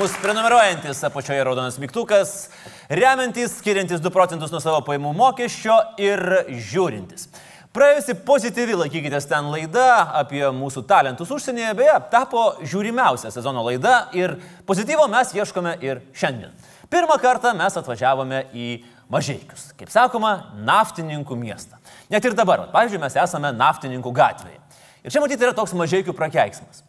Mūsų prenumeruojantis apačioje raudonas mygtukas, remiantis, skiriantis 2 procentus nuo savo paimų mokesčio ir žiūrintis. Praėjusi pozityvi, laikykitės ten laida apie mūsų talentus užsienyje, beje, tapo žiūrimiausia sezono laida ir pozityvo mes ieškome ir šiandien. Pirmą kartą mes atvažiavome į Mažiekius, kaip sakoma, naftininkų miestą. Net ir dabar, pavyzdžiui, mes esame naftininkų gatvėje. Ir čia matyti yra toks Mažiekių prakeiksmas.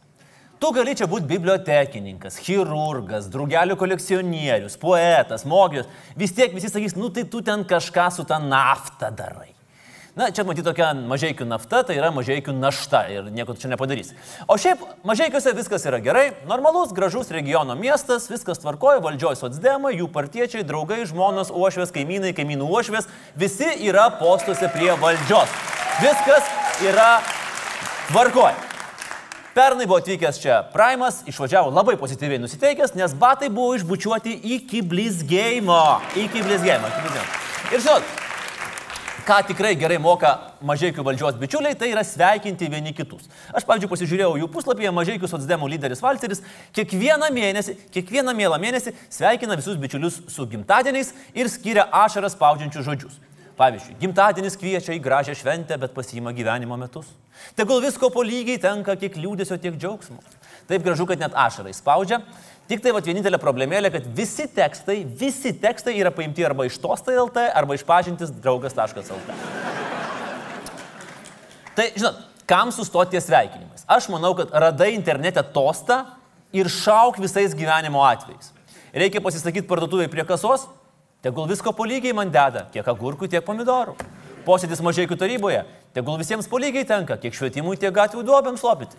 Tu gali čia būti bibliotekininkas, chirurgas, draugelių kolekcionierius, poetas, mokytojas. Vis tiek visi sakys, nu tai tu ten kažką su tą naftą darai. Na, čia matyti tokia mažiekių nafta, tai yra mažiekių našta ir nieko čia nepadarys. O šiaip mažiekiuose viskas yra gerai, normalus, gražus regiono miestas, viskas tvarkoja, valdžios socdemai, jų partiečiai, draugai, žmonos, uošvės, kaimynai, kaimynų uošvės, visi yra postuose prie valdžios. Viskas yra tvarkoja. Pernai buvo atvykęs čia Primas, išvažiavo labai pozityviai nusiteikęs, nes batai buvo išbučiuoti iki blizgėjimo. Iki blizgėjimo. Ir žinot, ką tikrai gerai moka mažiekių valdžios bičiuliai, tai yra sveikinti vieni kitus. Aš, pavyzdžiui, pasižiūrėjau jų puslapyje, mažiekių socdemų lyderis Valteris kiekvieną mėnesį, kiekvieną mielą mėnesį sveikina visus bičiulius su gimtadieniais ir skiria ašaras spaudžiančius žodžius. Pavyzdžiui, gimtadienis kviečia į gražią šventę, bet pasiima gyvenimo metus. Tegul visko po lygiai tenka kiek liūdėsio, tiek džiaugsmo. Taip gražu, kad net ašarai spaudžia. Tik tai va vienintelė problemėlė, kad visi tekstai, visi tekstai yra paimti arba iš tostai.lt, arba iš pažintis draugas.lt. Tai, žinot, kam sustoti ties sveikinimais? Aš manau, kad radai internete tostą ir šauk visais gyvenimo atvejais. Reikia pasisakyti parduotuvėje prie kasos, Tegul visko po lygiai man deda, kiek agurkų, tiek pomidorų. Posėdis mažiekių taryboje, tegul visiems po lygiai tenka, kiek švietimui, tiek gatvių duobėms lopyti.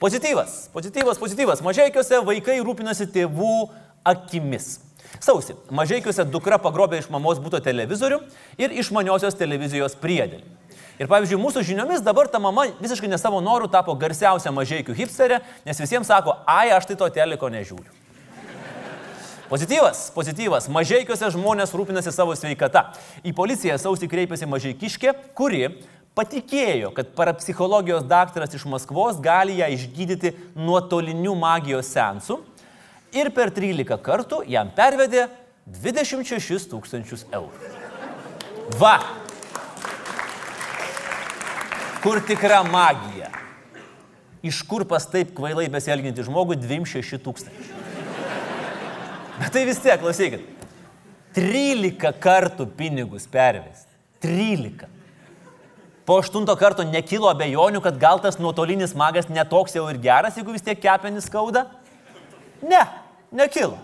Pozityvas, pozityvas, pozityvas. Mažiekiuose vaikai rūpinasi tėvų akimis. Sausi, mažiekiuose dukra pagrobė iš mamos būto televizorių ir išmaniosios televizijos priedėlį. Ir pavyzdžiui, mūsų žiniomis dabar ta mama visiškai ne savo norų tapo garsiausia mažiekių hipsterė, nes visiems sako, ai, aš tai to teliko nežiūriu. Pozityvas, pozityvas. Mažiekiuose žmonės rūpinasi savo sveikata. Į policiją sausį kreipėsi mažiekiškė, kuri patikėjo, kad parapsichologijos daktaras iš Maskvos gali ją išgydyti nuotoliniu magijos sensu ir per 13 kartų jam pervedė 26 tūkstančius eurų. Va. Kur tikra magija? Iš kur pas taip kvailai besielginti žmogų 26 tūkstančių? Bet tai vis tiek, klausykit. 13 kartų pinigus pervesti. 13. Po aštunto karto nekilo abejonių, kad gal tas nuotolinis magas netoks jau ir geras, jeigu vis tiek kepenis skauda? Ne, nekilo.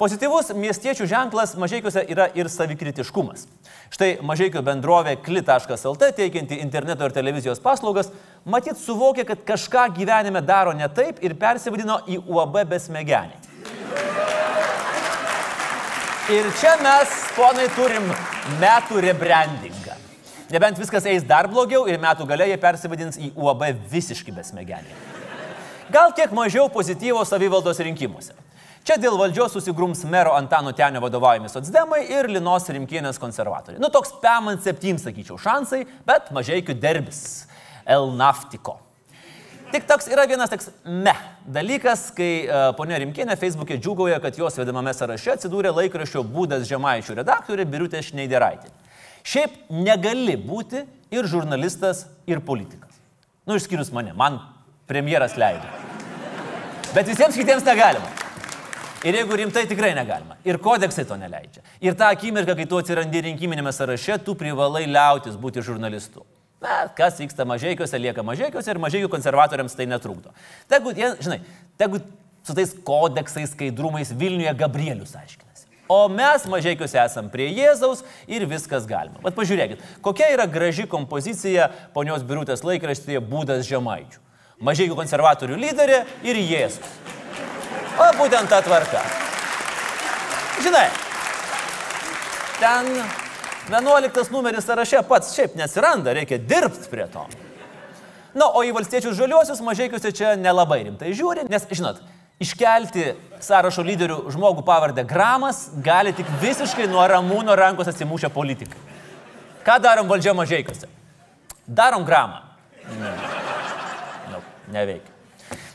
Pozityvus miestiečių ženklas mažiekiuose yra ir savikritiškumas. Štai mažiekių bendrovė kli.lt teikianti interneto ir televizijos paslaugas, matyt suvokė, kad kažką gyvenime daro ne taip ir persivadino į UAB besmegenį. Ir čia mes, ponai, turim metų rebrandingą. Nebent viskas eis dar blogiau ir metų gale jie persivadins į UAB visiškai besmegenį. Gal kiek mažiau pozityvo savivaldos rinkimuose. Čia dėl valdžios susigrums mero Antano Tenio vadovaujami socdemai ir Linos Rimkienės konservatoriai. Nu toks PEMAN 7, sakyčiau, šansai, bet mažai iki derbis. El Naftiko. Tik toks yra vienas toks me dalykas, kai uh, ponia Rimkienė Facebook'e džiugauja, kad jos vedamame sąraše atsidūrė laikraščio būdas žemaičių redaktorė Birutė Šneideraitė. Šiaip negali būti ir žurnalistas, ir politikas. Nu, išskyrus mane, man premjeras leido. Bet visiems kitiems negalima. Ir jeigu rimtai tikrai negalima. Ir kodeksai to neleidžia. Ir tą akimirką, kai tu atsirandi rinkiminėme sąraše, tu privalai liautis būti žurnalistu. Na, kas vyksta mažiekiuose, lieka mažiekiuose ir mažiekių konservatoriams tai netrukdo. Tegu, jie, žinai, tegu su tais kodeksais, skaidrumais Vilniuje Gabrielius aiškinasi. O mes mažiekiuose esam prie Jėzaus ir viskas galima. Bet pažiūrėkit, kokia yra graži kompozicija ponios Birutės laikraštyje būdas žemaičių. Mažiekių konservatorių lyderė ir Jėzus. O būtent ta tvarka. Žinai, ten 11 numeris sąraše pats šiaip nesiranda, reikia dirbti prie to. Na, o į valstiečius žaliuosius mažiekiuose čia nelabai rimtai žiūri, nes, žinot, iškelti sąrašo lyderių žmogų pavardę Gramas gali tik visiškai nuo ramūno rankos atsimušę politikai. Ką darom valdžia mažiekiuose? Darom Gramą. Ne. No, neveikia.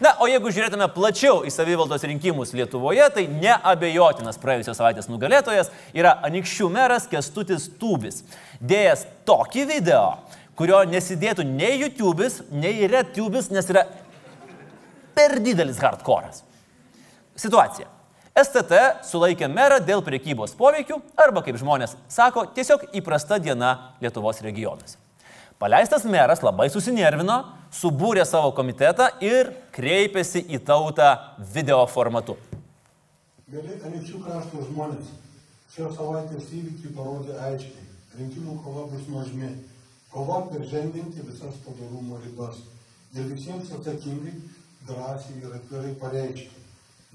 Na, o jeigu žiūrėtume plačiau į savivaldos rinkimus Lietuvoje, tai neabejotinas praėjusios savaitės nugalėtojas yra Anikščių meras Kestutis Tūbis. Dėjęs tokį video, kurio nesidėtų nei YouTube'is, nei RedTube'is, nes yra per didelis hardcore'as. Situacija. STT sulaikė merą dėl priekybos poveikių arba, kaip žmonės sako, tiesiog įprasta diena Lietuvos regionuose. Paleistas meras labai susinervino, subūrė savo komitetą ir kreipėsi į tautą video formatu. Gerai, anykščių krašto žmonės šios savaitės įvykiai parodė aiškiai. Rinkimų kova bus nuožmi. Kova peržengti visas padarumo ribas. Ir visiems atsakingai, drąsiai ir atvirai pareikšti.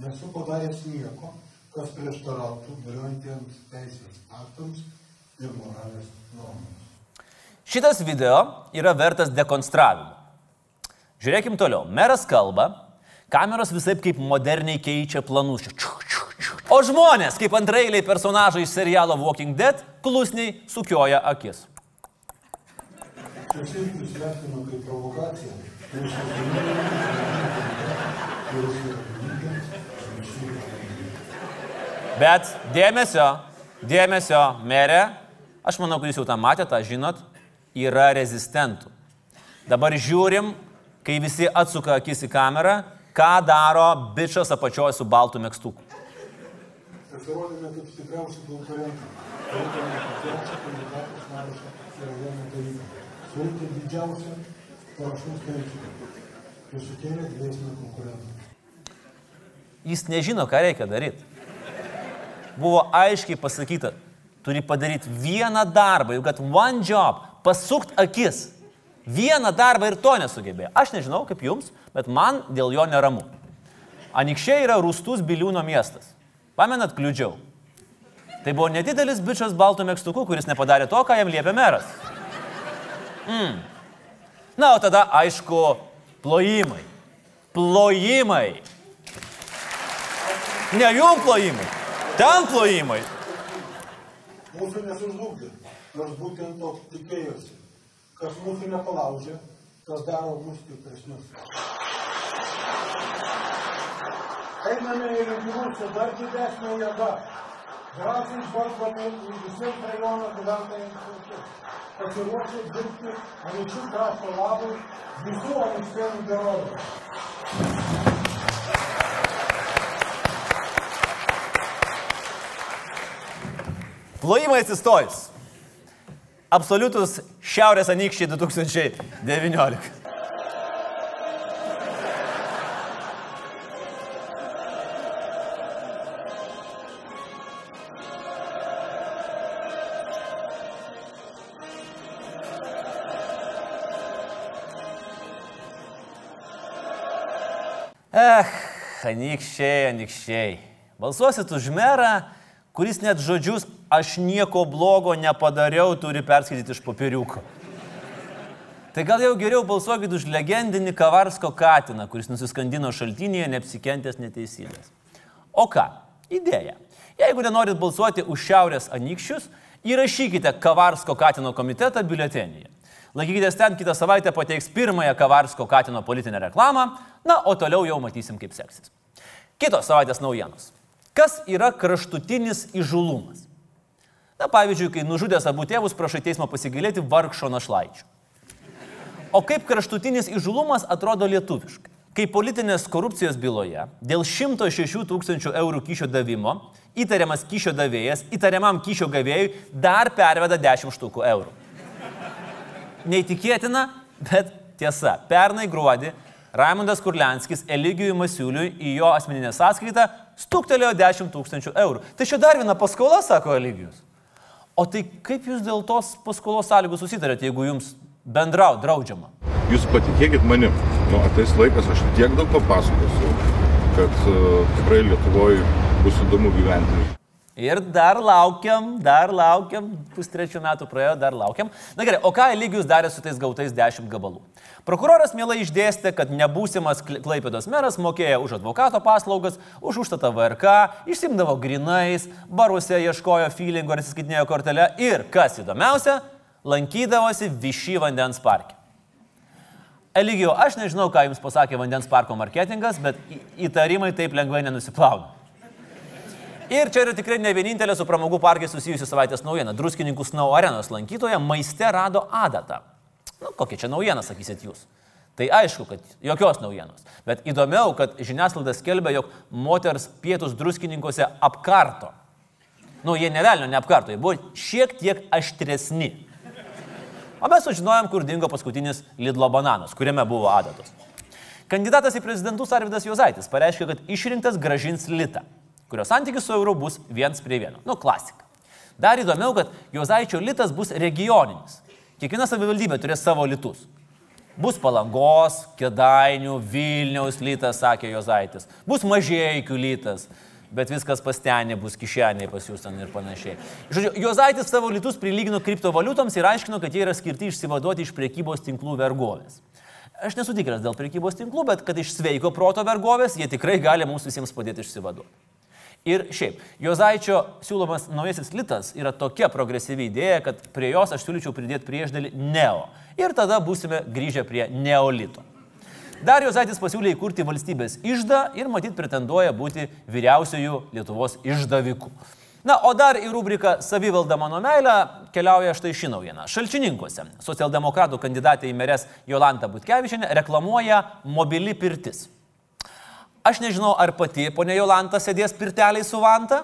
Nesu padaręs nieko, kas prieštarautų galiojantiems teisės aktams ir moralės normoms. Šitas video yra vertas dekonstravimo. Žiūrėkim toliau. Meras kalba, kameros visai kaip moderniai keičia planus. O žmonės, kaip antrailiai personažai iš serialo Walking Dead, klusniai sukioja akis. Bet dėmesio, dėmesio, merė, aš manau, kad jūs jau tą matėte, tą žinot, yra rezistentų. Dabar žiūrim, kai visi atsuka akis į kamerą, ką daro bičias apačioje su baltu mėgstuku. Pasirodėme kaip stipriausi konkurentai. Turėtume didžiausią kandidatų sąrašą ir vieną dalyką. Surinkti didžiausią parašų skaičių. Ir sukėlė grėsmę konkurentams. Jis nežino, ką reikia daryti. Buvo aiškiai pasakyta, turi padaryti vieną darbą, you got one job, pasukt akis. Vieną darbą ir to nesugebėjo. Aš nežinau kaip jums, bet man dėl jo neramu. Anikščiai yra Rūstus Biliūno miestas. Pamenat, kliudžiau. Tai buvo nedidelis bičias baltų mėgstuku, kuris nepadarė to, ką jam liepė meras. Mm. Na, o tada, aišku, plojimai. Plojimai. Ne jum plojimai, ten plojimai. Mūsų nesužlugdė, nors būtent to tikėjosi. Kas mūsų nepalaužė, tas daro mus stipresnius. Einame į rinkimus su dar didesnė jėga. Drąsiai žvalgome į visiems rajono gyventojams ausis. Pasiruošę dirbti anykščių krašto labui visų anykštėnų gerovės. Plojimai atsistojus. Absoliutus Šiaurės anykščiai 2019. Eh, anykščiai, anykščiai. Balsuosit už merą, kuris net žodžius aš nieko blogo nepadariau turi perskaityti iš popieriuko. Tai gal jau geriau balsuokit už legendinį Kavarsko katiną, kuris nusiskandino šaltinėje neapsikentęs neteisybės. O ką? Idėja. Jeigu nenorit balsuoti už Šiaurės anykščius, įrašykite Kavarsko katino komitetą biuletenyje. Laikykitės ten, kitą savaitę pateiks pirmąją Kavarsko katino politinę reklamą, na, o toliau jau matysim, kaip seksis. Kitos savaitės naujienos. Kas yra kraštutinis įžulumas? Na, pavyzdžiui, kai nužudęs abu tėvus prašai teismo pasigailėti vargšo našlaičio. O kaip kraštutinis įžulumas atrodo lietuviškai? Kai politinės korupcijos byloje dėl 106 tūkstančių eurų kyšio davimo įtariamas kyšio davėjas įtariamam kyšio gavėjui dar perveda 10 štukų eurų. Neįtikėtina, bet tiesa. Pernai gruodį Raimondas Kurlenskis Eligijui Masiuliui į jo asmeninę sąskaitą stuktelėjo 10 tūkstančių eurų. Tai čia dar viena paskola, sako Eligijus. O tai kaip jūs dėl tos paskolos sąlygų susitarėte, jeigu jums bendrau draudžiama? Jūs patikėkit manim, nu, ateis laikas, aš tiek daug papasakosiu, kad uh, tikrai Lietuvoje bus įdomu gyventi. Ir dar laukiam, dar laukiam, pustrečių metų praėjo, dar laukiam. Na gerai, o ką lygius darė su tais gautais 10 gabalų? Prokuroras mielai išdėstė, kad nebūsimas Klaipėdos meras mokėjo už advokato paslaugas, už užstatą VRK, išsimdavo grinais, baruose ieškojo feelingo ir atsiskaitinėjo kortelę ir, kas įdomiausia, lankydavosi Višy vandens parke. Eligijau, aš nežinau, ką jums pasakė vandens parko marketingas, bet įtarimai taip lengvai nenusiplauna. Ir čia yra tikrai ne vienintelė su pramogų parkai susijusi savaitės naujiena. Druskininkų Snow arenos lankytoja maiste rado adatą. Nu, kokia čia naujiena, sakysit jūs. Tai aišku, kad jokios naujienos. Bet įdomiau, kad žiniasklaida skelbia, jog moters pietus druskininkose apkarto. Nu, jie nevelnio neapkarto, jie buvo šiek tiek aštresni. O mes sužinojom, kur dingo paskutinis Lidlo bananas, kuriame buvo adatos. Kandidatas į prezidentus Arvidas Jozaitis pareiškė, kad išrinktas gražins litą, kurio santykis su euru bus viens prie vieno. Nu, klasika. Dar įdomiau, kad Jozaičio litas bus regioninis. Kiekviena savivaldybė turės savo litus. Bus palangos, kedainių, Vilniaus litas, sakė Jozaitis. Bus mažiekių litas. Bet viskas pastenė, bus kišeniai pas jūs ten ir panašiai. Žodžiu, Jozaitis savo litus prilygino kriptovaliutoms ir aiškino, kad jie yra skirti išsivaduoti iš priekybos tinklų vergovės. Aš nesu tikras dėl priekybos tinklų, bet kad iš sveiko proto vergovės jie tikrai gali mums visiems padėti išsivaduoti. Ir šiaip, Jozaičio siūlomas naujasis litas yra tokia progresyvi idėja, kad prie jos aš siūlyčiau pridėti priešdėlį neo. Ir tada būsime grįžę prie neolito. Dar Jozaitis pasiūlė įkurti valstybės išdą ir matyt pretenduoja būti vyriausiųjų Lietuvos išdavikų. Na, o dar į rubriką Savivalda mano meilė keliauja štai ši naujiena. Šalčininkuose socialdemokratų kandidatė į merės Jolanta Butkevičinė reklamuoja mobili pirtis. Aš nežinau, ar pati ponė Jolanta sėdės pirteliai su vanta,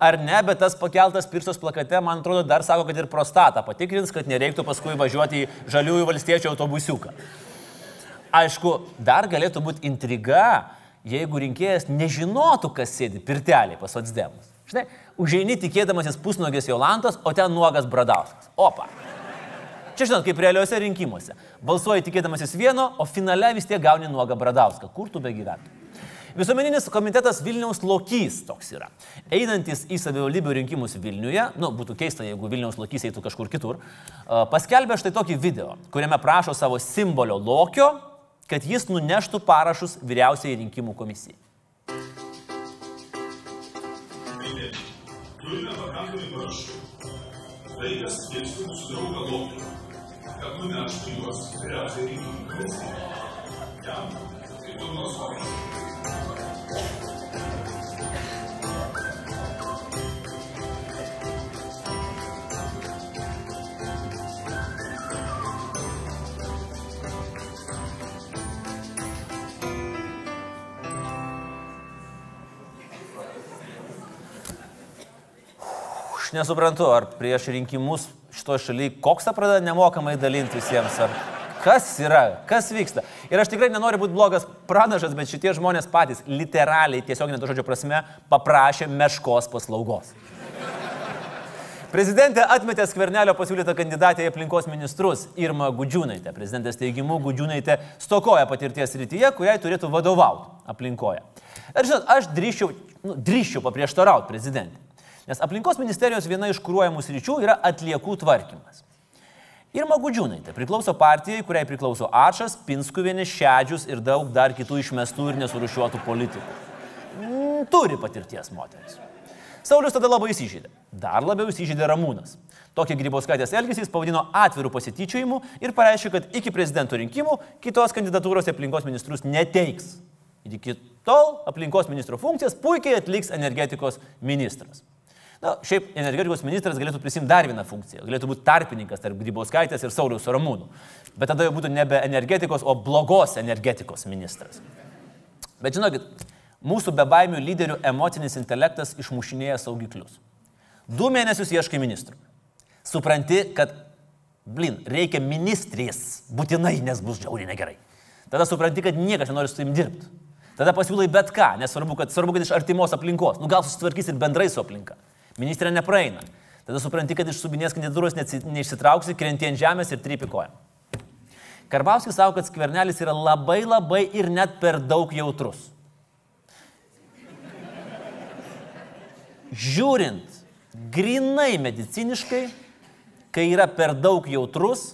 ar ne, bet tas pakeltas pirsos plakate, man atrodo, dar sako, kad ir prostatą patikrins, kad nereiktų paskui važiuoti į žaliųjų valstiečių autobusiuką. Aišku, dar galėtų būti intriga, jeigu rinkėjas nežinotų, kas sėdi pirteliai pas atsdemus. Žinai, užeini tikėdamasis pusnogės Jolantos, o ten nuogas Bradauskas. Opa. Čia žinot, kaip realiuose rinkimuose. Balsuoji tikėdamasis vieno, o finale vis tiek gauni nuogą Bradauską. Kur tu be gyventum? Visuomeninis komitetas Vilniaus Lokys toks yra. Einantis į savivaldybių rinkimus Vilniuje, nu, būtų keista, jeigu Vilniaus Lokys eitų kažkur kitur, paskelbė štai tokį video, kuriame prašo savo simbolio Lokio, kad jis nuneštų parašus vyriausiai rinkimų komisijai. Turime pakankamai parašų. Laikas kviesti mūsų draugą Lokį, kad nuneštų juos vyriausiai rinkimų komisijai. Jam tai durnos oras. Aš nesuprantu, ar prieš rinkimus šitoje šalyje koksą pradeda nemokamai dalinti visiems, ar kas yra, kas vyksta. Ir aš tikrai nenoriu būti blogas pranašas, bet šitie žmonės patys literaliai, tiesiog neto žodžio prasme, paprašė meškos paslaugos. Prezidentė atmetė skvernelio pasiūlytą kandidatę į aplinkos ministrus Irma Gudžiūnaitė. Prezidentės teigimu, Gudžiūnaitė stokoja patirties rytyje, kuriai turėtų vadovauti aplinkoje. Ir žinot, aš drįščiau, nu, drįščiau paprieštarauti prezidentė. Nes aplinkos ministerijos viena iš kūruojamų sričių yra atliekų tvarkymas. Irma Gudžiūnaitė priklauso partijai, kuriai priklauso Ačas, Pinskuvienė, Šedžius ir daug dar kitų išmestų ir nesurušiuotų politikų. Mm, turi patirties moteris. Saulis tada labai įsižydė. Dar labiau įsižydė Ramūnas. Tokį Grybauskaitės elgesį jis pavadino atvirų pasityčiojimų ir pareiškė, kad iki prezidento rinkimų kitos kandidatūros aplinkos ministrus neteiks. Iki tol aplinkos ministro funkcijas puikiai atliks energetikos ministras. Na, šiaip energetikos ministras galėtų prisimti dar vieną funkciją. Galėtų būti tarpininkas tarp Grybauskaitės ir Sauliaus Ramūnų. Bet tada jau būtų nebe energetikos, o blogos energetikos ministras. Bet žinokit, mūsų bebaimių lyderių emocinis intelektas išmušinėja saugiklius. Du mėnesius ieškai ministrų. Supranti, kad, blin, reikia ministrės, būtinai, nes bus žiauriai negerai. Tada supranti, kad niekas nenori su tavim dirbti. Tada pasiūlai bet ką, nesvarbu, kad, svarbu, kad iš artimos aplinkos. Nu gal susitvarkys ir bendrai su aplinka. Ministrė nepraeina. Tada supranti, kad iš subinės kandidatūros neišsitrauksi, krenti ant žemės ir trypikoja. Karbauskis savo, kad skvernelis yra labai labai ir net per daug jautrus. Žiūrint grinai mediciniškai, kai yra per daug jautrus,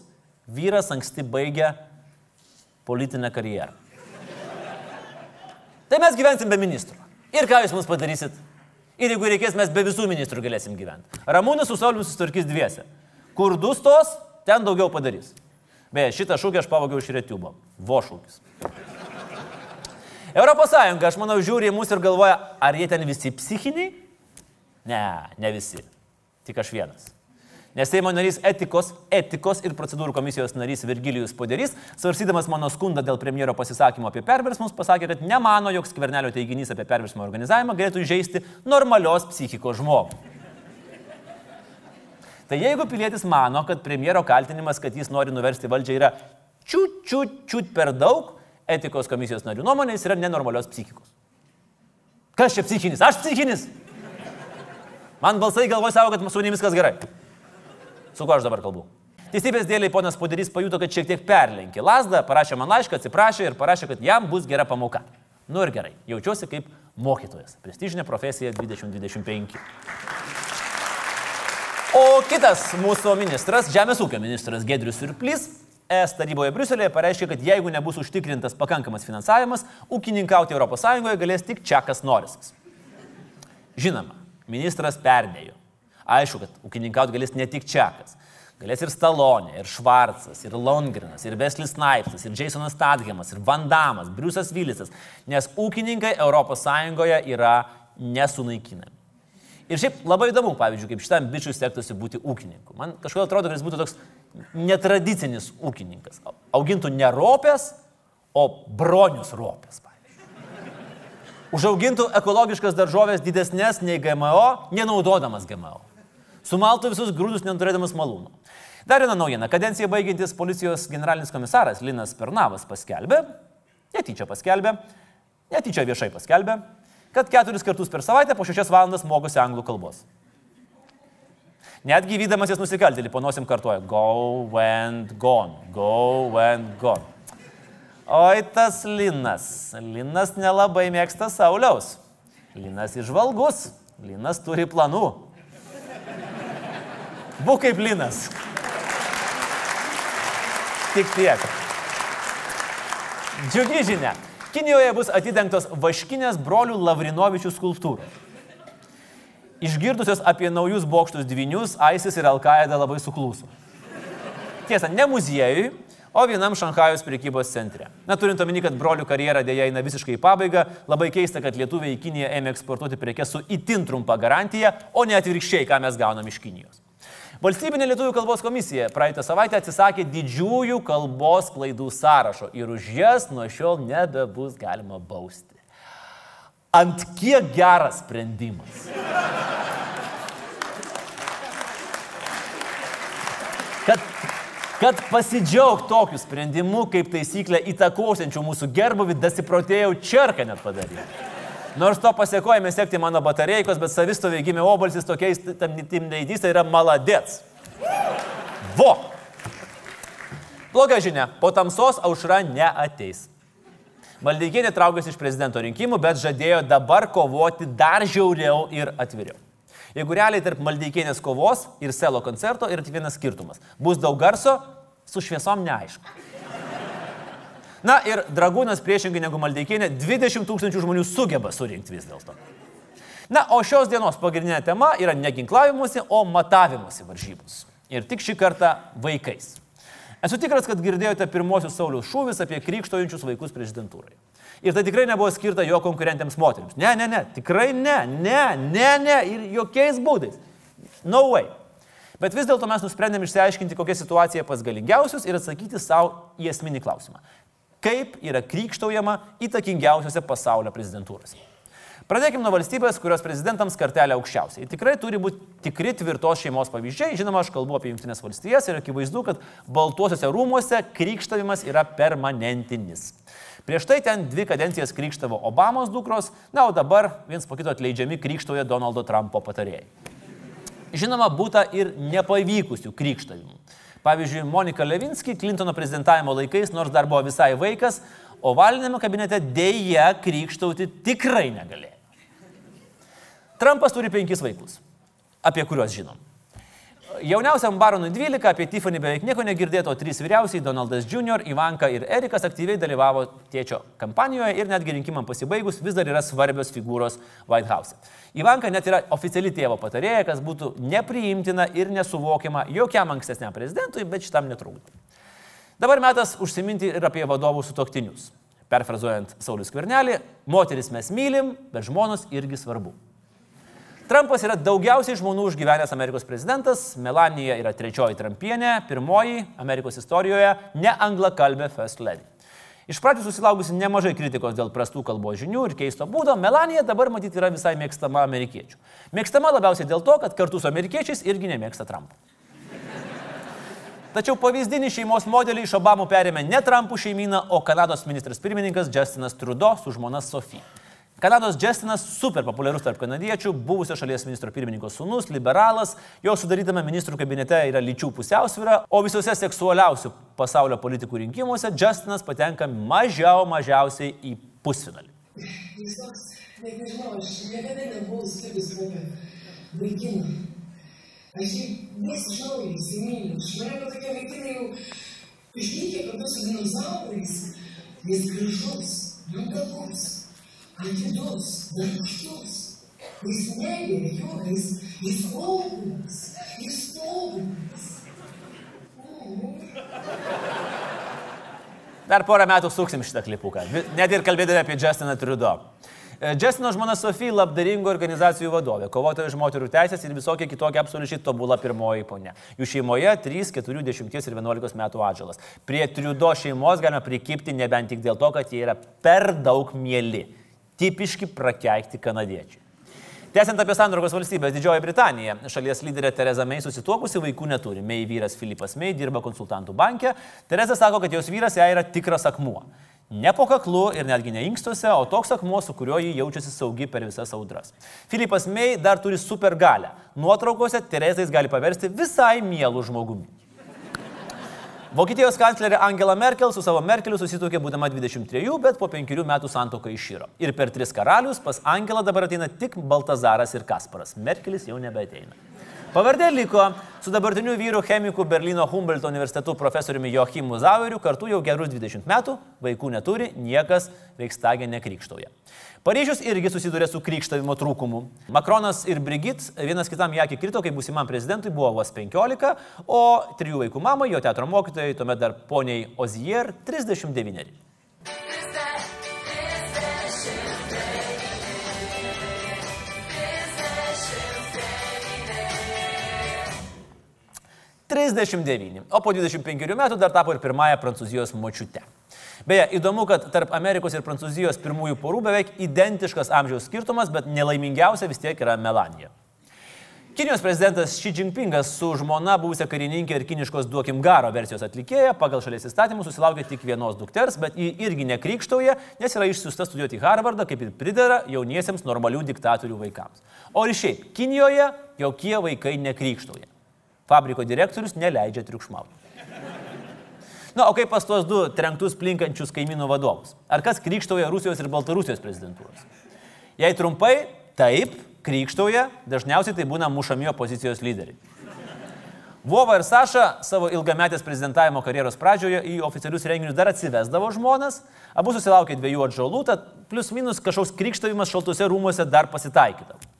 vyras anksti baigia politinę karjerą. Tai mes gyvensim be ministro. Ir ką jūs mums padarysit? Ir jeigu reikės, mes be visų ministrų galėsim gyventi. Ramūnas su Sauliu susitvarkys dviese. Kur du stos, ten daugiau padarys. Beje, šitą šūkį aš pavogiau iš Retubo. Vo šūkis. Europos Sąjunga, aš manau, žiūri į mus ir galvoja, ar jie ten visi psichiniai? Ne, ne visi. Tik aš vienas. Nes Seimo narys etikos, etikos ir procedūrų komisijos narys Virgilijus Poderys, svarsydamas mano skundą dėl premjero pasisakymo apie perversmus, pasakė, kad nemano, jog skvernelio teiginys apie perversmo organizavimą galėtų įžeisti normalios psichikos žmogų. Tai jeigu pilietis mano, kad premjero kaltinimas, kad jis nori nuversti valdžią, yra čiut, čiut, čiut per daug, etikos komisijos narių nuomonė, jis yra nenormalios psichikos. Kas čia psichinis? Aš psichinis. Man balsai galvoja savo, kad su manimi viskas gerai. Su kuo aš dabar kalbu? Teisybės dėliai ponas Poderys pajuto, kad šiek tiek perlenkė lasdą, parašė man laišką, atsiprašė ir parašė, kad jam bus gera pamoka. Nu ir gerai, jaučiuosi kaip mokytojas. Prestižinė profesija 2025. O kitas mūsų ministras, Žemės ūkio ministras Gedrius Surplys, ES taryboje Briuselėje pareiškė, kad jeigu nebus užtikrintas pakankamas finansavimas, ūkininkauti ES galės tik Čekas Norisas. Žinoma, ministras perdėjo. Aišku, kad ūkininkauti galės ne tik Čekas. Galės ir Stalonė, ir Švarcas, ir Longrinas, ir Veslis Snaipsas, ir Jasonas Stadhemas, ir Vandamas, Briusas Vilisas, nes ūkininkai ES yra nesunaikinami. Ir šiaip labai įdomu, pavyzdžiui, kaip šitam bičiui sektųsi būti ūkininku. Man kažkodėl atrodo, kad jis būtų toks netradicinis ūkininkas. Augintų ne ropės, o bronius ropės. Pavyzdžiui. Užaugintų ekologiškas daržovės didesnės nei GMO, nenaudodamas GMO. Sumaltų visus grūdus neturėdamas malūnų. Dar viena naujiena. Kadenciją baigiantis policijos generalinis komisaras Linas Pernavas paskelbė, netyčia paskelbė, netyčia viešai paskelbė, kad keturis kartus per savaitę po šešias valandas mokosi anglų kalbos. Netgi vydamas jas nusikaltėlį, panosim kartuoja, go and gone, go and gone. Oi tas Linas. Linas nelabai mėgsta Sauliaus. Linas išvalgus. Linas turi planų. Būk kaip Linas. Tik tiek. Džiugi žinia. Kinijoje bus atidengtos vaškinės brolių Lavrinovičių skulptūros. Išgirdusios apie naujus bokštus dvinius, ISIS ir Al-Qaeda labai suklūso. Tiesa, ne muziejui, o vienam Šanhajos priekybos centre. Na, turint omeny, kad brolių karjera dėja eina visiškai į pabaigą, labai keista, kad lietuviai į Kiniją ėmė eksportuoti prekes su itin trumpa garantija, o ne atvirkščiai, ką mes gaunam iš Kinijos. Valstybinė Lietuvų kalbos komisija praeitą savaitę atsisakė didžiųjų kalbos klaidų sąrašo ir už jas nuo šiol nebebus galima bausti. Ant kiek geras sprendimas. Kad, kad pasidžiaug tokiu sprendimu, kaip taisyklė įtakosiančių mūsų gerbuvį, dasiprotėjau čerką net padaryti. Nors to pasiekojame sekti mano batarėjos, bet savistoviai gimė obalsis tokiais timneidys, tai yra maladėts. Vo. Bloga žinia, po tamsos aušra neateis. Maldeikienė traukėsi iš prezidento rinkimų, bet žadėjo dabar kovoti dar žiauriau ir atviriau. Jeigu realiai tarp Maldeikienės kovos ir selo koncerto yra tik vienas skirtumas. Bus daug garso, su šviesom neaišku. Na ir dragūnas priešingai negu Maldeikienė 20 tūkstančių žmonių sugeba surinkti vis dėlto. Na, o šios dienos pagrindinė tema yra ne ginklavimuose, o matavimuose varžybos. Ir tik šį kartą vaikais. Esu tikras, kad girdėjote pirmosius Saulius šūvis apie krikštojančius vaikus prezidentūrai. Ir tai tikrai nebuvo skirta jo konkurentėms moteriams. Ne, ne, ne, tikrai ne, ne, ne, ne, ir jokiais būdais. No way. Bet vis dėlto mes nusprendėm išsiaiškinti, kokia situacija pas galingiausius ir atsakyti savo į esminį klausimą kaip yra krikštaujama įtakingiausiose pasaulio prezidentūrose. Pradėkime nuo valstybės, kurios prezidentams kartelė aukščiausiai. Tikrai turi būti tikri tvirtos šeimos pavyzdžiai. Žinoma, aš kalbu apie Junktinės valstijas ir akivaizdu, kad Baltuosiuose rūmuose krikštavimas yra permanentinis. Prieš tai ten dvi kadencijas krikštavo Obamos dukros, na, o dabar viens po kito atleidžiami krikštauja Donaldo Trumpo patarėjai. Žinoma, būta ir nepavykusių krikštavimų. Pavyzdžiui, Monika Levinski Klintono prezidentavimo laikais, nors dar buvo visai vaikas, ovalinėme kabinete dėja krikštauti tikrai negalėjo. Trumpas turi penkis vaikus, apie kuriuos žinom. Jauniausiam baronui 12, apie Tiffany beveik nieko negirdėto, trys vyriausiai - Donaldas Jr., Ivanka ir Erikas aktyviai dalyvavo tėčio kampanijoje ir netgi rinkimam pasibaigus vis dar yra svarbios figūros White House. Ivanka net yra oficiali tėvo patarėja, kas būtų nepriimtina ir nesuvokiama jokiam ankstesniam prezidentui, bet šitam netrukdo. Dabar metas užsiminti ir apie vadovų sutoktinius. Perfrazuojant Saulis Kvernelį, moteris mes mylim, bet žmonos irgi svarbu. Trumpas yra daugiausiai žmonių užgyvenęs Amerikos prezidentas, Melanija yra trečioji Trumpienė, pirmoji Amerikos istorijoje ne anglakalbė First Lady. Iš pradžių susilaukusi nemažai kritikos dėl prastų kalbos žinių ir keisto būdo, Melanija dabar matyti yra visai mėgstama amerikiečių. Mėgstama labiausiai dėl to, kad kartu su amerikiečiais irgi nemėgsta Trumpo. Tačiau pavyzdinį šeimos modelį iš Obamų perėmė ne Trumpų šeimyną, o Kanados ministras pirmininkas Justinas Trudeau su žmona Sofija. Kanados Justinas super populiarus tarp kanadiečių, buvusio šalies ministro pirmininko sūnus, liberalas, jo sudarytame ministrų kabinete yra lyčių pusiausvyra, o visose seksualiausių pasaulio politikų rinkimuose Justinas patenka mažiau mažiausiai į pusfinalį. Jis toks, net nežinau, aš niekada nebuvau skirtis kokio vaikino. Aš jį visiškai įsimyliu. Aš manau, kad tokie vaikinai jau išvykę kartu su dinozaurais. Jis gražus, mandagus, atidus, darbštus. Jis negeria juokais, jis tobulas, jis tobulas. Dar porą metų suksim šitą klipuką, net ir kalbėdami apie Justiną Trudeau. E, Justino žmona Sofija labdaringų organizacijų vadovė, kovotoja už moterų teisės ir visokia kitokia absoliučiai tobula pirmoji ponia. Jų šeimoje 3, 4, 10 ir 11 metų atžalas. Prie Trudeau šeimos galima prikipti nebent tik dėl to, kad jie yra per daug mėly. Tipiški prakeikti kanadiečiai. Tęsiant apie Sandrogos valstybės, Didžioji Britanija. Šalies lyderė Tereza May susituokusi vaikų neturi. May vyras Filipas May dirba konsultantų banke. Tereza sako, kad jos vyras jai yra tikras akmuo. Ne po kaklu ir netgi ne inkstuose, o toks akmuo, su kuriuo ji jaučiasi saugi per visas audras. Filipas May dar turi super galę. Nuotraukose Terezais gali paversti visai mielų žmogumi. Vokietijos kanclerė Angela Merkel su savo Merkeliu susitokė būdama 23, bet po penkerių metų santoka išyro. Ir per tris karalius pas Angelą dabar ateina tik Baltazaras ir Kasparas. Merkelis jau nebeateina. Pavardė liko su dabartiniu vyru chemiku Berlyno Humboldt universitetu profesoriumi Joachimu Zaveriu kartu jau gerus 20 metų, vaikų neturi, niekas veikstagė nekrikštauja. Paryžius irgi susidūrė su krikštavimo trūkumu. Makronas ir Brigit vienas kitam į akį krito, kai būsimam prezidentui buvo vos 15, o trijų vaikų mamai, jo teatro mokytojai, tuomet dar poniai Ozier 39. Trisdešimt devyni. O po 25 metų dar tapo ir pirmąją Prancūzijos močiute. Beje, įdomu, kad tarp Amerikos ir Prancūzijos pirmųjų porų beveik identiškas amžiaus skirtumas, bet nelaimingiausia vis tiek yra Melanija. Kinijos prezidentas Xi Jinpingas su žmona buvusią karininkę ir kiniškos duokim garo versijos atlikėja pagal šalies įstatymus susilaukė tik vienos dukters, bet ji irgi nekrikštauja, nes yra išsiusta studijuoti Harvardą, kaip ir pridera jauniesiems normalių diktatorių vaikams. O ir šiaip, Kinijoje jokie vaikai nekrikštauja. Fabriko direktorius neleidžia triukšmauti. Na, o kaip pas tuos du trenktus plinkančius kaimynų vadovus? Ar kas krikštauja Rusijos ir Baltarusijos prezidentūros? Jei trumpai, taip, krikštauja, dažniausiai tai būna mušami opozicijos lyderiai. Vova ir Saša savo ilgametės prezidentavimo karjeros pradžioje į oficialius renginius dar atsivesdavo žmonas, abu susilaukė dviejų atžalų, tad plius minus kažkoks krikštavimas šaltuose rūmuose dar pasitaikydavo.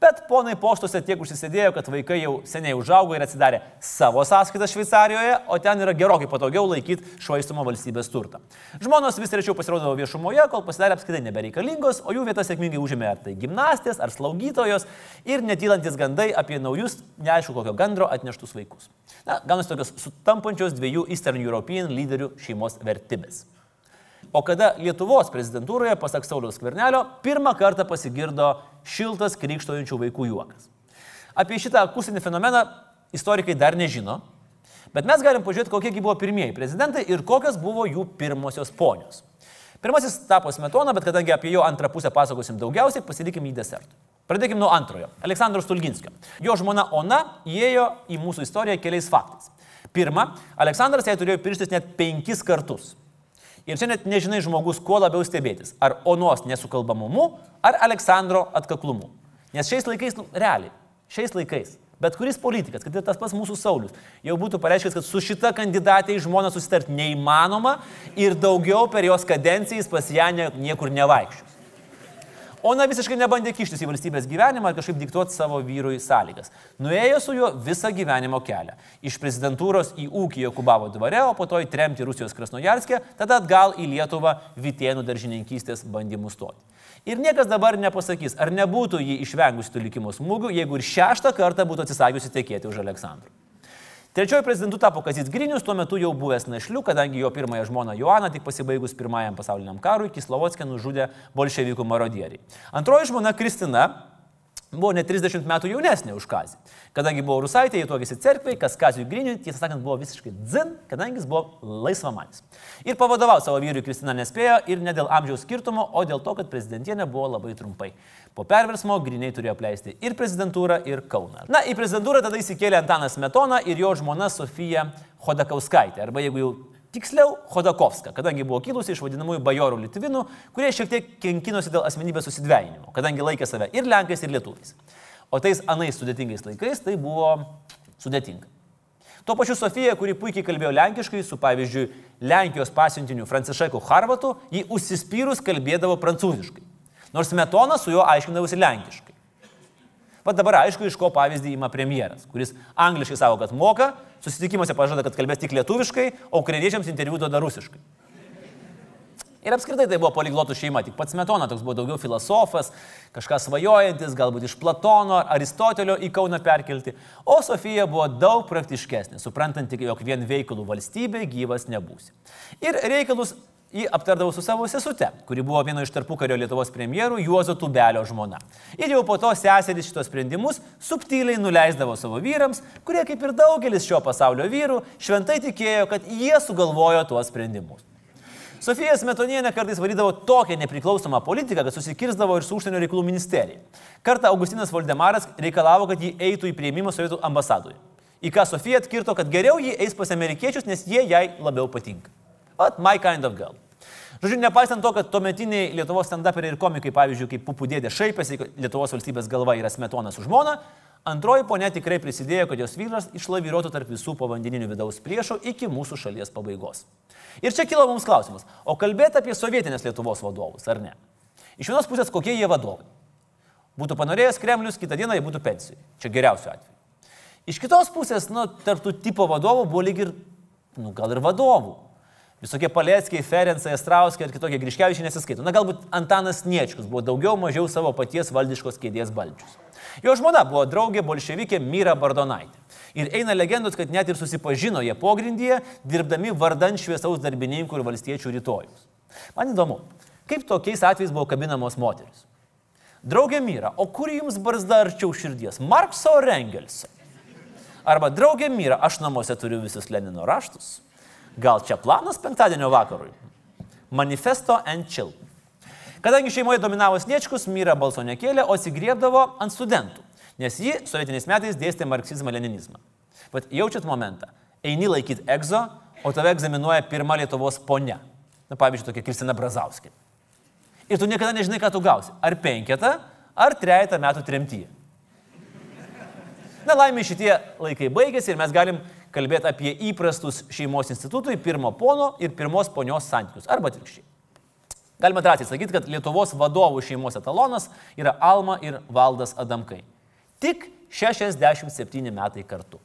Bet ponai poštuose tiek užsisėdėjo, kad vaikai jau seniai užaugo ir atsidarė savo sąskaitą Šveicarijoje, o ten yra gerokai patogiau laikyti švaistomą valstybės turtą. Žmonos vis rečiau pasirodavo viešumoje, kol pasidarė apskritai nebereikalingos, o jų vietas sėkmingai užėmė ar tai gimnastės, ar slaugytojos ir netylantis gandai apie naujus, neaišku kokio gandro atneštus vaikus. Na, gaunasi tokios sutampančios dviejų Eastern European lyderių šeimos vertybės. O kada Lietuvos prezidentūroje, pasak Sauliaus Kvernelio, pirmą kartą pasigirdo šiltas krikštojančių vaikų juokas. Apie šitą akustinį fenomeną istorikai dar nežino, bet mes galim pažiūrėti, kokie buvo pirmieji prezidentai ir kokios buvo jų pirmosios ponios. Pirmasis tapo Smetona, bet kadangi apie jo antrą pusę pasakosim daugiausiai, pasilikim į desertą. Pradėkime nuo antrojo - Aleksandro Stulginskio. Jo žmona Ona įėjo į mūsų istoriją keliais faktais. Pirma, Aleksandras jai turėjo pirštis net penkis kartus. Ir čia net nežinai žmogus, kuo labiau stebėtis. Ar Onos nesukalbamumu, ar Aleksandro atkaklumu. Nes šiais laikais, nu, realiai, šiais laikais, bet kuris politikas, kad ir tas pats mūsų Saulis, jau būtų pareiškęs, kad su šita kandidatė į žmoną susitart neįmanoma ir daugiau per jos kadenciją jis pas ją niekur nevaikščios. Ona visiškai nebandė kištis į valstybės gyvenimą ar kažkaip diktuoti savo vyrui sąlygas. Nuėjo su juo visą gyvenimo kelią. Iš prezidentūros į ūkį Jokubavo dvare, o po to į tremti Rusijos Krasnojarskė, tada atgal į Lietuvą Vitėnų daržininkystės bandymų stoti. Ir niekas dabar nepasakys, ar nebūtų jį išvengusi tų likimo smūgių, jeigu ir šeštą kartą būtų atsisakiusi tekėti už Aleksandrų. Trečioju prezidentu tapo Kazis Grinius, tuo metu jau buvęs našliu, kadangi jo pirmąją žmoną Joaną tik pasibaigus pirmajam pasauliniam karui Kislovodskė nužudė bolševikų marodieriai. Antroji žmona Kristina buvo net 30 metų jaunesnė už Kazį. Kadangi buvo rusaitė, jie tuokėsi cerkviai, kas Kaziui Griniui, tiesą sakant, buvo visiškai dzin, kadangi jis buvo laisvamanis. Ir pavadovavo savo vyrui Kristina nespėjo ir ne dėl amžiaus skirtumo, o dėl to, kad prezidentienė buvo labai trumpai. Po perversmo Griniai turėjo apleisti ir prezidentūrą, ir Kauną. Na, į prezidentūrą tada įsikėlė Antanas Metona ir jo žmona Sofija Hodakauskaitė, arba jeigu jau Tiksliau, Khodakovska, kadangi buvo kilusi iš vadinamųjų bajorų litvinų, kurie šiek tiek kenkinosi dėl asmenybės susidvejinimo, kadangi laikė save ir lenkais, ir lietuviais. O tais anais sudėtingais laikais tai buvo sudėtinga. Tuo pačiu Sofija, kuri puikiai kalbėjo lenkiškai, su pavyzdžiui Lenkijos pasiuntiniu Francišeku Harvatu, jį užsispyrus kalbėdavo prancūziškai. Nors Metona su juo aiškindavosi lenkiškai. Pat dabar aišku, iš ko pavyzdį ima premjeras, kuris angliškai savo, kad moka, susitikimuose pažada, kad kalbės tik lietuviškai, o ukrainiečiams interviu duoda rusiškai. Ir apskritai tai buvo poliglotų šeima, tik pats Metona toks buvo daugiau filosofas, kažką svajojantis, galbūt iš Platono ar Aristotelio į Kauną perkelti, o Sofija buvo daug praktiškesnė, suprantanti, jog vien veikalų valstybė gyvas nebūsi. Ir reikalus jį aptardavo su savo sesute, kuri buvo vieno iš tarpukario Lietuvos premjerų Juozo Tubelio žmona. Ir jau po to seserys šitos sprendimus subtiliai nuleisdavo savo vyrams, kurie kaip ir daugelis šio pasaulio vyrų šventai tikėjo, kad jie sugalvojo tuos sprendimus. Sofija Smetonienė kartais varydavo tokią nepriklausomą politiką, kad susikirzdavo ir su užsienio reikalų ministerija. Kartą Augustinas Valdemaras reikalavo, kad jį eitų į prieimimą Sovietų ambasadoje. Į ką Sofija atkirto, kad geriau jį eis pas amerikiečius, nes jie jai labiau patinka. But my kind of girl. Žodžiu, nepaisant to, kad tuometiniai Lietuvos stand-uperiai ir komikai, pavyzdžiui, kaip pupų dėdė šaipėsi, Lietuvos valstybės galva yra smetonas už žmoną, antroji ponė tikrai prisidėjo, kad jos vyras išlaviruotų tarp visų povandeninių vidaus priešų iki mūsų šalies pabaigos. Ir čia kilo mums klausimas, o kalbėti apie sovietinės Lietuvos vadovus, ar ne? Iš vienos pusės, kokie jie vadovai? Būtų panorėjęs Kremlius, kitą dieną jie būtų pensijai. Čia geriausiu atveju. Iš kitos pusės, nu, tarptų tipo vadovų buvo lyg ir, nu, gal ir vadovų. Visokie Palieckiai, Ferencai, Estrauskai ir kitokie grįžkiavičiai nesiskaito. Na, galbūt Antanas Niečkus buvo daugiau mažiau savo paties valdiškos kėdės valdžius. Jo žmona buvo draugė bolševikė Myra Bardonaitė. Ir eina legendos, kad net ir susipažino jie pogrindyje, dirbdami vardan šviesaus darbininkų ir valstiečių rytojus. Man įdomu, kaip tokiais atvejais buvo kabinamos moteris. Draugė Myra, o kur jums barzda arčiau širdies? Markso ar Engelso? Arba draugė Myra, aš namuose turiu visus Lenino raštus. Gal čia planas penktadienio vakarui? Manifesto and chill. Kadangi šeimoje dominavo Sniečkus, Myra balso nekėlė, o atsigriebdavo ant studentų nes ji sovietiniais metais dėstė marksizmą-leninizmą. Bet jaučiat momentą, eini laikyti egzo, o tave egzaminuoja pirma Lietuvos ponia. Na, pavyzdžiui, tokia Kristina Brazauskė. Ir tu niekada nežinai, ką tu gausi. Ar penketą, ar trejata metų tremtyje. Na, laimė šitie laikai baigėsi ir mes galim kalbėti apie įprastus šeimos institutui pirmo pono ir pirmos ponios santykius. Arba atvirkščiai. Galima drąsiai sakyti, kad Lietuvos vadovų šeimos etalonas yra Alma ir Valdas Adamkai. Tik 67 metai kartu.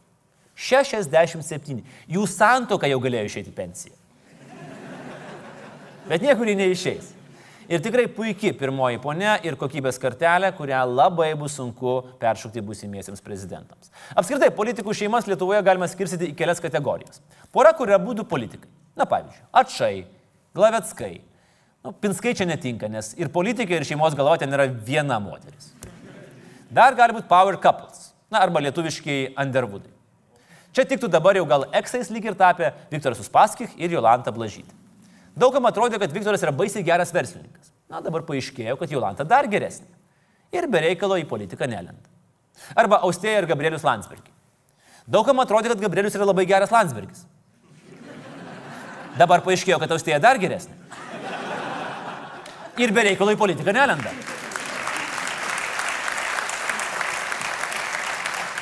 67. Jų santoka jau galėjo išeiti pensiją. Bet niekur jį neišeis. Ir tikrai puikiai pirmoji ponia ir kokybės kartelė, kurią labai bus sunku peršokti būsimiesiems prezidentams. Apskritai, politikų šeimas Lietuvoje galima skirstyti į kelias kategorijas. Pora, kurie būtų politikai. Na pavyzdžiui, Atšai, Glavetskai. Nu, pinskai čia netinka, nes ir politikai, ir šeimos galva ten yra viena moteris. Dar gali būti power couples, na arba lietuviškai underwoodai. Čia tiktų dabar jau gal eksais lyg ir tapę Viktoras Uspaskich ir Jolanta Blažytė. Daugam atrodė, kad Viktoras yra baisiai geras verslininkas. Na dabar paaiškėjo, kad Jolanta dar geresnė. Ir be reikalo į politiką nelenda. Arba Austėja ir Gabrielius Landsbergis. Daugam atrodė, kad Gabrielius yra labai geras Landsbergis. Dabar paaiškėjo, kad Austėja dar geresnė. Ir be reikalo į politiką nelenda.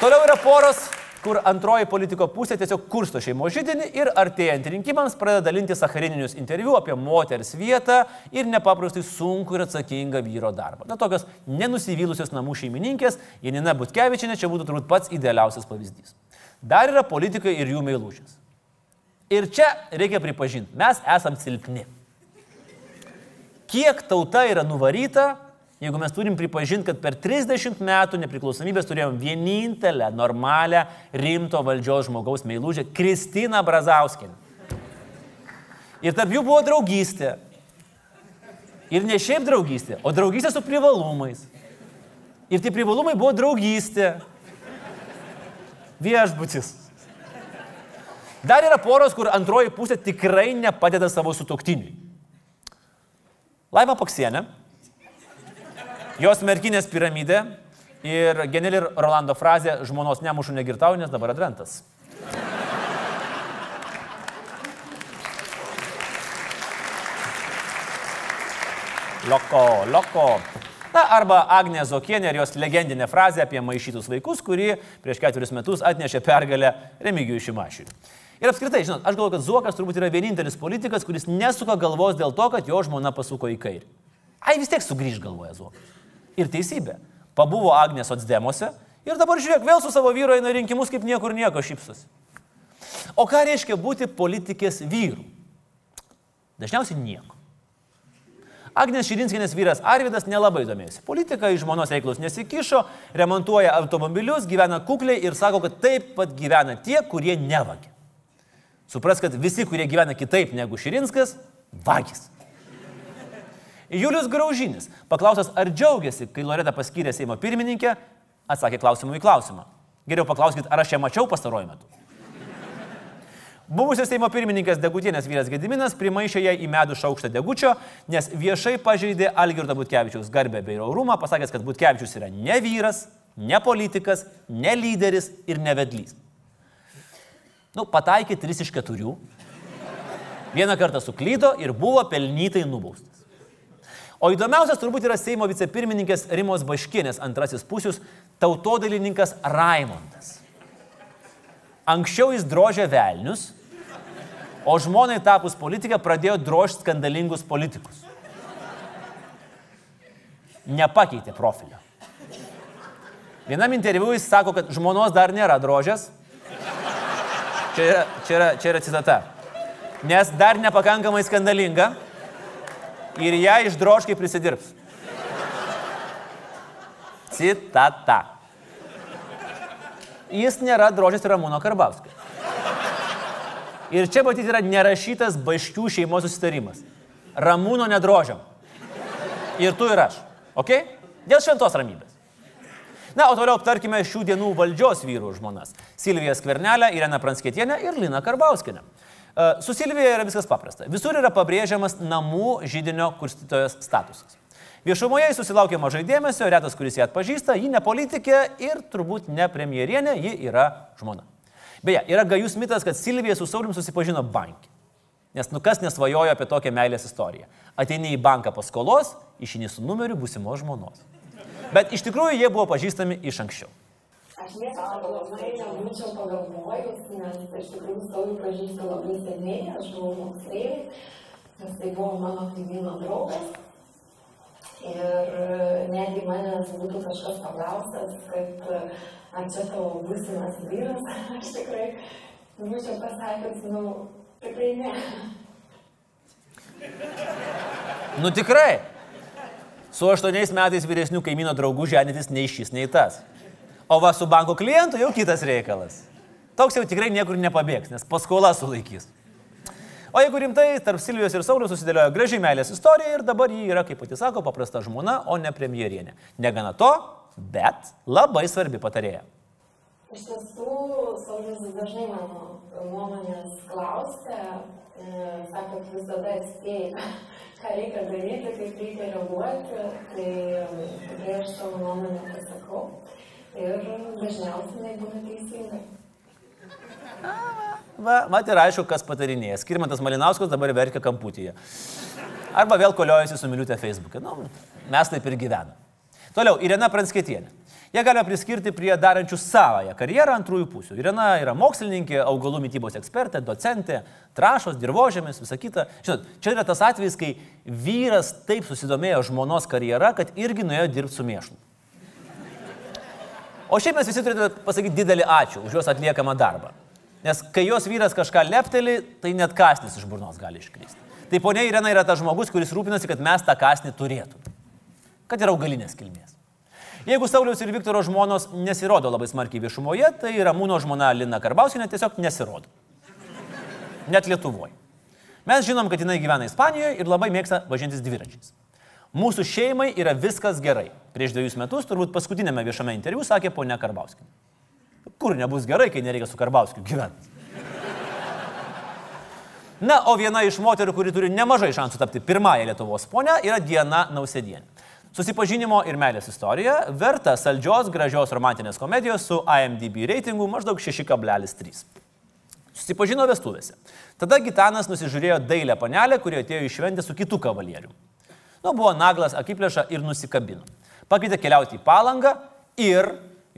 Toliau yra poros, kur antroji politiko pusė tiesiog kursto šeimo žydinį ir artėjant rinkimams pradeda dalinti sacharininius interviu apie moters vietą ir nepaprastai sunku ir atsakingą vyro darbą. Na, tokios nenusivylusios namų šeimininkės, Janina Butkevičinė čia būtų turbūt pats idealiausias pavyzdys. Dar yra politikai ir jų meilužės. Ir čia reikia pripažinti, mes esam silpni. Kiek tauta yra nuvaryta, jeigu mes turim pripažinti, kad per 30 metų nepriklausomybės turėjom vienintelę normalią rimto valdžios žmogaus meilužę - Kristiną Brazauskinę. Ir tarp jų buvo draugystė. Ir ne šiaip draugystė, o draugystė su privalumais. Ir tie privalumai buvo draugystė. Viešbutis. Dar yra poros, kur antroji pusė tikrai nepadeda savo sutoktiniui. Laima Paksienė, jos merkinės piramidė ir Genelį ir Rolando frazė žmonos nemušu negirtau, nes dabar adventas. Loko, loko. Na, arba Agnė Zokienė ir jos legendinė frazė apie maišytus vaikus, kuri prieš ketverius metus atnešė pergalę Remigijui Šimašiui. Ir apskritai, žinot, aš galvoju, kad Zuokas turbūt yra vienintelis politikas, kuris nesuka galvos dėl to, kad jo žmona pasuko į kairį. Ai vis tiek sugrįž galvoja Zuokas. Ir teisybė. Pabuvo Agnės Otsdemuose ir dabar žiūrėk, vėl su savo vyru eina rinkimus kaip niekur nieko šypsosi. O ką reiškia būti politikės vyru? Dažniausiai nieko. Agnės Širinskinės vyras Arvidas nelabai domėjosi. Politika į žmonos reikalus nesikišo, remontuoja automobilius, gyvena kukliai ir sako, kad taip pat gyvena tie, kurie nevagia. Supras, kad visi, kurie gyvena kitaip negu Širinskas, vagis. Julius Graužinis, paklausęs, ar džiaugiasi, kai Loreta paskyrė Seimo pirmininkę, atsakė klausimų į klausimą. Geriau paklauskit, ar aš ją mačiau pastaruoju metu. Buvusios Seimo pirmininkas Degutienės vyras Gediminas primaišė ją į medų šaukštą degučio, nes viešai pažeidė Algirdo Butkevičiaus garbę bei raurumą, pasakęs, kad Butkevičius yra ne vyras, ne politikas, ne lyderis ir ne vedlys. Nu, pataikė 3 iš 4. Vieną kartą suklydo ir buvo pelnytai nubaustas. O įdomiausias turbūt yra Seimo vicepirmininkės Rimos Baškienės antrasis pusius tautodalininkas Raimondas. Anksčiau jis drožė velnius, o žmonai tapus politiką pradėjo drožti skandalingus politikus. Nepakeitė profilio. Vienam interviu jis sako, kad žmonos dar nėra drožęs. Čia yra, čia yra, čia yra citata. Nes dar nepakankamai skandalinga ir ją išdrož, kai prisidirbs. Citata. Jis nėra drožęs Ramūno Karbauskio. Ir čia matyti yra nerašytas baškių šeimos susitarimas. Ramūno nedrožiam. Ir tu ir aš. Ok? Dėl šventos ramybės. Na, o toliau aptarkime šių dienų valdžios vyrų žmonas. Silvija Skvernelė, Irena Pranskėtienė ir Lina Karbauskina. Su Silvija yra viskas paprasta. Visur yra pabrėžiamas namų žydinio kurstytojos statusas. Viešumoje jis susilaukė mažai dėmesio, retas, kuris ją atpažįsta, ji ne politikė ir turbūt ne premjerienė, ji yra žmona. Beje, yra gajus mitas, kad Silvija su Saulim susipažino bankį. Nes nu kas nesvajojo apie tokią meilės istoriją. Ateini į banką paskolos, išini su numeriu būsimos žmonos. Bet iš tikrųjų jie buvo pažįstami iš anksčiau. Aš niekada labai nebūčiau pagalvojus, nes iš tikrųjų Saulių pažįstu labai seniai, aš buvau moksleivis, nes tai buvo mano kaimyno draugas. Ir netgi manęs būtų kažkas paklausęs, kad ar čia tavo būsimas vyras, aš tikrai būčiau pasakęs, nu, tikrai ne. Nu tikrai. Su aštuoniais metais vyresnių kaimyno draugų ženytis nei šis, nei tas. O va su banko klientu jau kitas reikalas. Toks jau tikrai niekur nepabėgs, nes paskola sulaikys. O jeigu rimtai, tarp Silvijos ir Saulius susidėliojo gražiai meilės istorija ir dabar jį yra, kaip pati sako, paprasta žmona, o ne premjerienė. Negana to, bet labai svarbi patarėja. Iš tiesų, Saulis dažnai mano nuomonės klausia, e, sako, kad visada atspėjai, ką reikia daryti, kaip reikia reaguoti, tai tikrai aš savo nuomonę pasakau ir dažniausiai jinai būna teisinga. Va, mat ir aišku, kas patarinėja. Skirmantas Malinauskas dabar verkia kamputyje. Arba vėl koliojasi su miliutė Facebook'e. Nu, mes taip ir gyvename. Toliau, Irena Pranskėtienė. Jie galime priskirti prie darančių savoją karjerą antrųjų pusių. Irena yra mokslininkė, augalų mytybos ekspertė, docentė, trašos, dirbožėmis, visa kita. Žinot, čia yra tas atvejis, kai vyras taip susidomėjo žmonos karjera, kad irgi nuėjo dirbti su mėšlu. O šiaip mes visi turėtume pasakyti didelį ačiū už jos atliekamą darbą. Nes kai jos vyras kažką lepteli, tai net kasnis iš burnos gali iškristi. Tai ponia Irena yra tas žmogus, kuris rūpinasi, kad mes tą kasnį turėtume. Kad yra augalinės kilmės. Jeigu Sauliaus ir Viktoro žmonos nesirodo labai smarkiai viešumoje, tai Ramūno žmona Lina Karbausinė tiesiog nesirodo. Net Lietuvoje. Mes žinom, kad jinai gyvena Ispanijoje ir labai mėgsta važintis dviračiais. Mūsų šeimai yra viskas gerai. Prieš dviejus metus, turbūt paskutinėme viešame interviu, sakė ponia Karbauskė. Kur nebus gerai, kai nereikia su Karbauskiu gyventi? Na, o viena iš moterų, kuri turi nemažai šansų tapti pirmąją Lietuvos ponę, yra Diena Nausėdienė. Susipažinimo ir meilės istorija verta saldžios, gražios romantinės komedijos su IMDb reitingu maždaug 6,3. Susipažino vestuvėse. Tada Gitanas nusižiūrėjo dailę panelę, kurie atėjo į šventę su kitu kavalieriu. Nu, buvo naglas akiplėša ir nusikabino. Pakvietė keliauti į palangą ir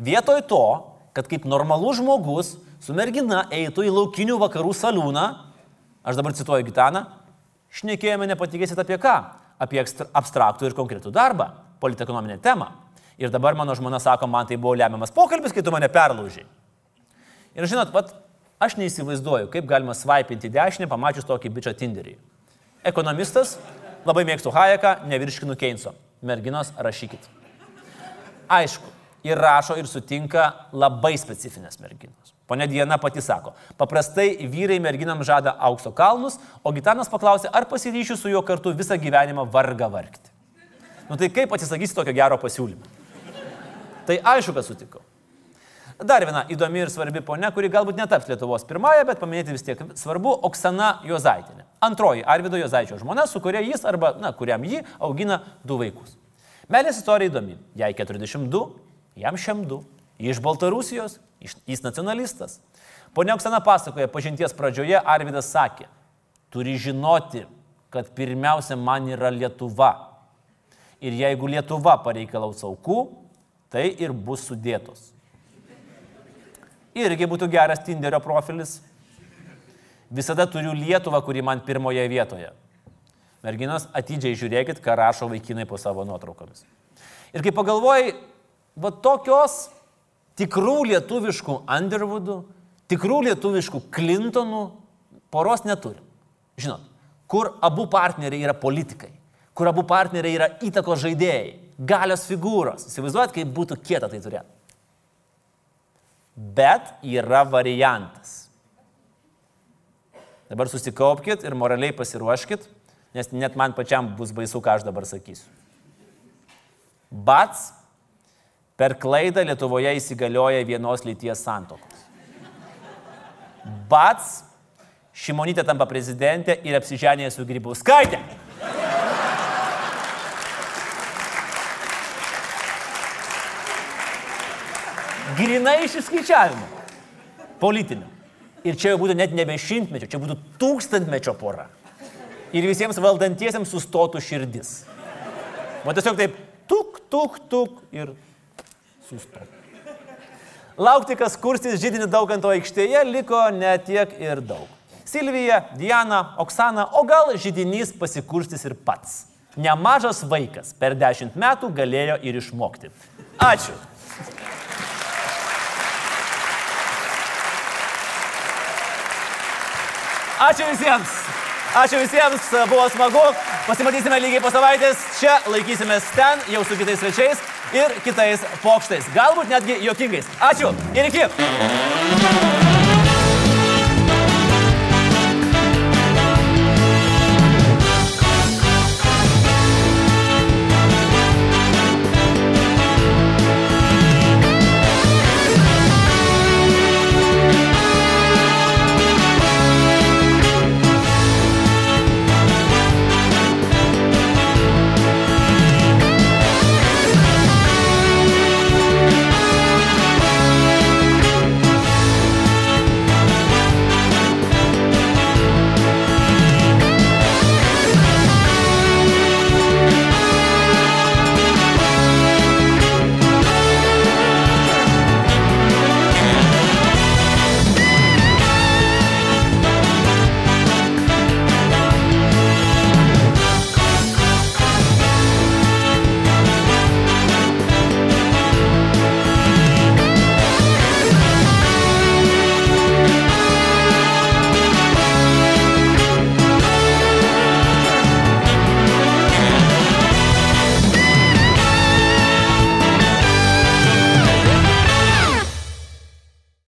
vietoj to, kad kaip normalus žmogus su mergina eitų į laukinių vakarų saliūną, aš dabar cituoju Gitaną, šnekėjome nepatikėsit apie ką apie abstraktų ir konkretų darbą, politekonominę temą. Ir dabar mano žmona sako, man tai buvo lemiamas pokalbis, kai tu mane perlaužiai. Ir žinot, pat, aš neįsivaizduoju, kaip galima svaipinti dešinę, pamačius tokį bičią Tinderį. Ekonomistas, labai mėgstu Hayeką, nevirškinu Keinso. Merginos, rašykit. Aišku, ir rašo ir sutinka labai specifinės merginos. Pone Diena pati sako, paprastai vyrai merginam žada aukso kalnus, o Gitanas paklausė, ar pasiryšiu su juo kartu visą gyvenimą vargą vargti. Nu tai kaip atsisakysi tokio gero pasiūlymo? Tai aišku, kad sutikau. Dar viena įdomi ir svarbi ponia, kuri galbūt netaps Lietuvos pirmąją, bet paminėti vis tiek svarbu - Oksana Jozaitinė. Antroji Arvido Jozaičio žmona, su kuria jis arba, na, kuriam ji augina du vaikus. Melės istorija įdomi. Jai 42, jam šiam 2. Iš Baltarusijos, jis nacionalistas. Pone Oksana pasakoja, pažinties pradžioje Arvidas sakė, turi žinoti, kad pirmiausia man yra Lietuva. Ir jeigu Lietuva pareikalaus aukų, tai ir bus sudėtos. Irgi būtų geras Tinderio profilis. Visada turiu Lietuvą, kuri man pirmoje vietoje. Merginos, atidžiai žiūrėkit, ką rašo vaikinai po savo nuotraukomis. Ir kai pagalvojai, va tokios tikrų lietuviškų Underwoodų, tikrų lietuviškų Clintonų poros neturim. Žinot, kur abu partneriai yra politikai, kur abu partneriai yra įtako žaidėjai, galios figūros. Įsivaizduojat, kaip būtų kieta tai turėti. Bet yra variantas. Dabar susikaupkite ir moraliai pasiruoškite, nes net man pačiam bus baisu, ką aš dabar sakysiu. Bats Per klaidą Lietuvoje įsigalioja vienos lyties santokos. Bats, Šimonytė tampa prezidentė ir apsiženė su Grybauskaitė. Grinai iš įskaičiavimo. Politinio. Ir čia jau būtų net nebe šimtmečio, čia būtų tūkstantmečio pora. Ir visiems valdantiesiems sustotų širdis. O tiesiog taip, tuk, tuk, tuk ir sustok. Laukti, kas kursis žydinį dauganto aikštėje, liko netiek ir daug. Silvija, Diana, Oksana, o gal žydinys pasikurstys ir pats. Nemažas vaikas per dešimt metų galėjo ir išmokti. Ačiū. Ačiū visiems. Ačiū visiems, buvo smagu. Pasimatysime lygiai po savaitės. Čia laikysimės ten, jau su kitais svečiais ir kitais pokštais. Galbūt netgi juokingais. Ačiū ir iki.